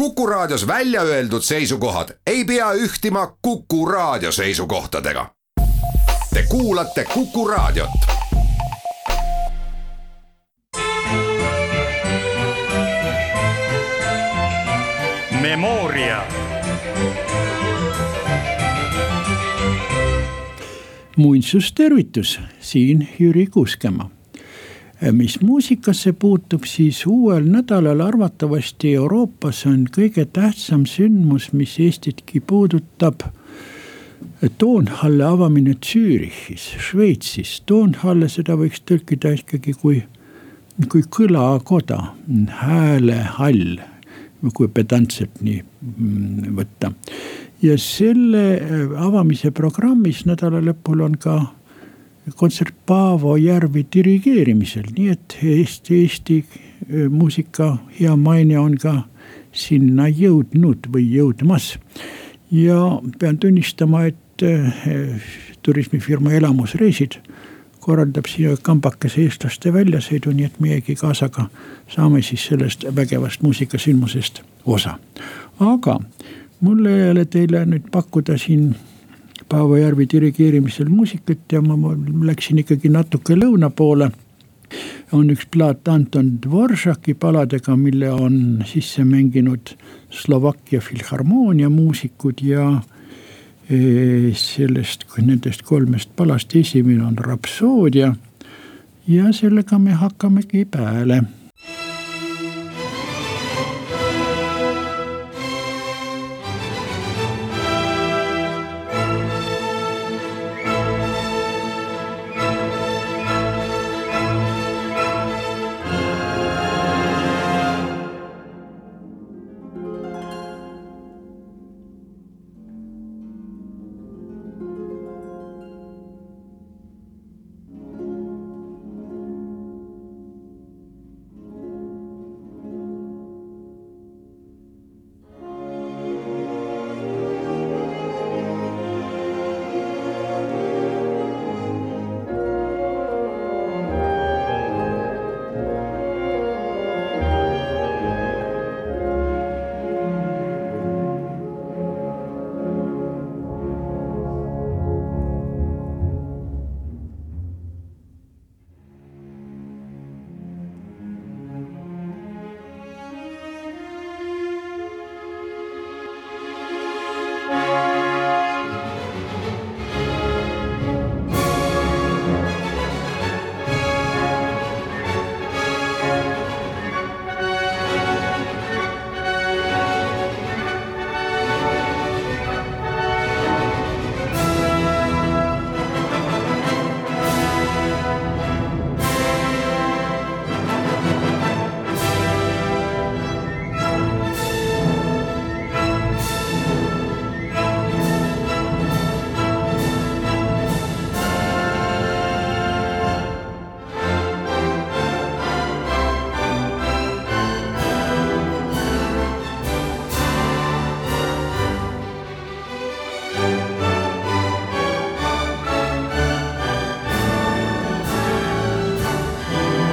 Kuku Raadios välja öeldud seisukohad ei pea ühtima Kuku Raadio seisukohtadega. Te kuulate Kuku Raadiot. Memoria. muinsustervitus, siin Jüri Kuuskemaa mis muusikasse puutub, siis uuel nädalal arvatavasti Euroopas on kõige tähtsam sündmus, mis Eestitki puudutab. Toonhalle avamine Zürichis, Šveitsis, Toonhalle, seda võiks tõlkida ikkagi kui, kui kõlakoda, häälehall, kui pedantselt nii mm, võtta. ja selle avamise programmis nädala lõpul on ka kontsert Paavo Järvi dirigeerimisel, nii et Eesti, Eesti äh, muusika hea maine on ka sinna jõudnud või jõudmas. ja pean tunnistama, et äh, turismifirma Elamusreisid korraldab siia kambakese eestlaste väljasõidu, nii et meiegi kaasaga saame siis sellest vägevast muusikasündmusest osa. aga mul ei ole teile nüüd pakkuda siin Paavo Järvi dirigeerimisel muusikat ja ma, ma läksin ikkagi natuke lõuna poole. on üks plaat Anton Dvoržaki paladega, mille on sisse mänginud Slovakkia filharmoonia muusikud ja e, sellest, nendest kolmest palast esimene on Rapsoodia. ja sellega me hakkamegi peale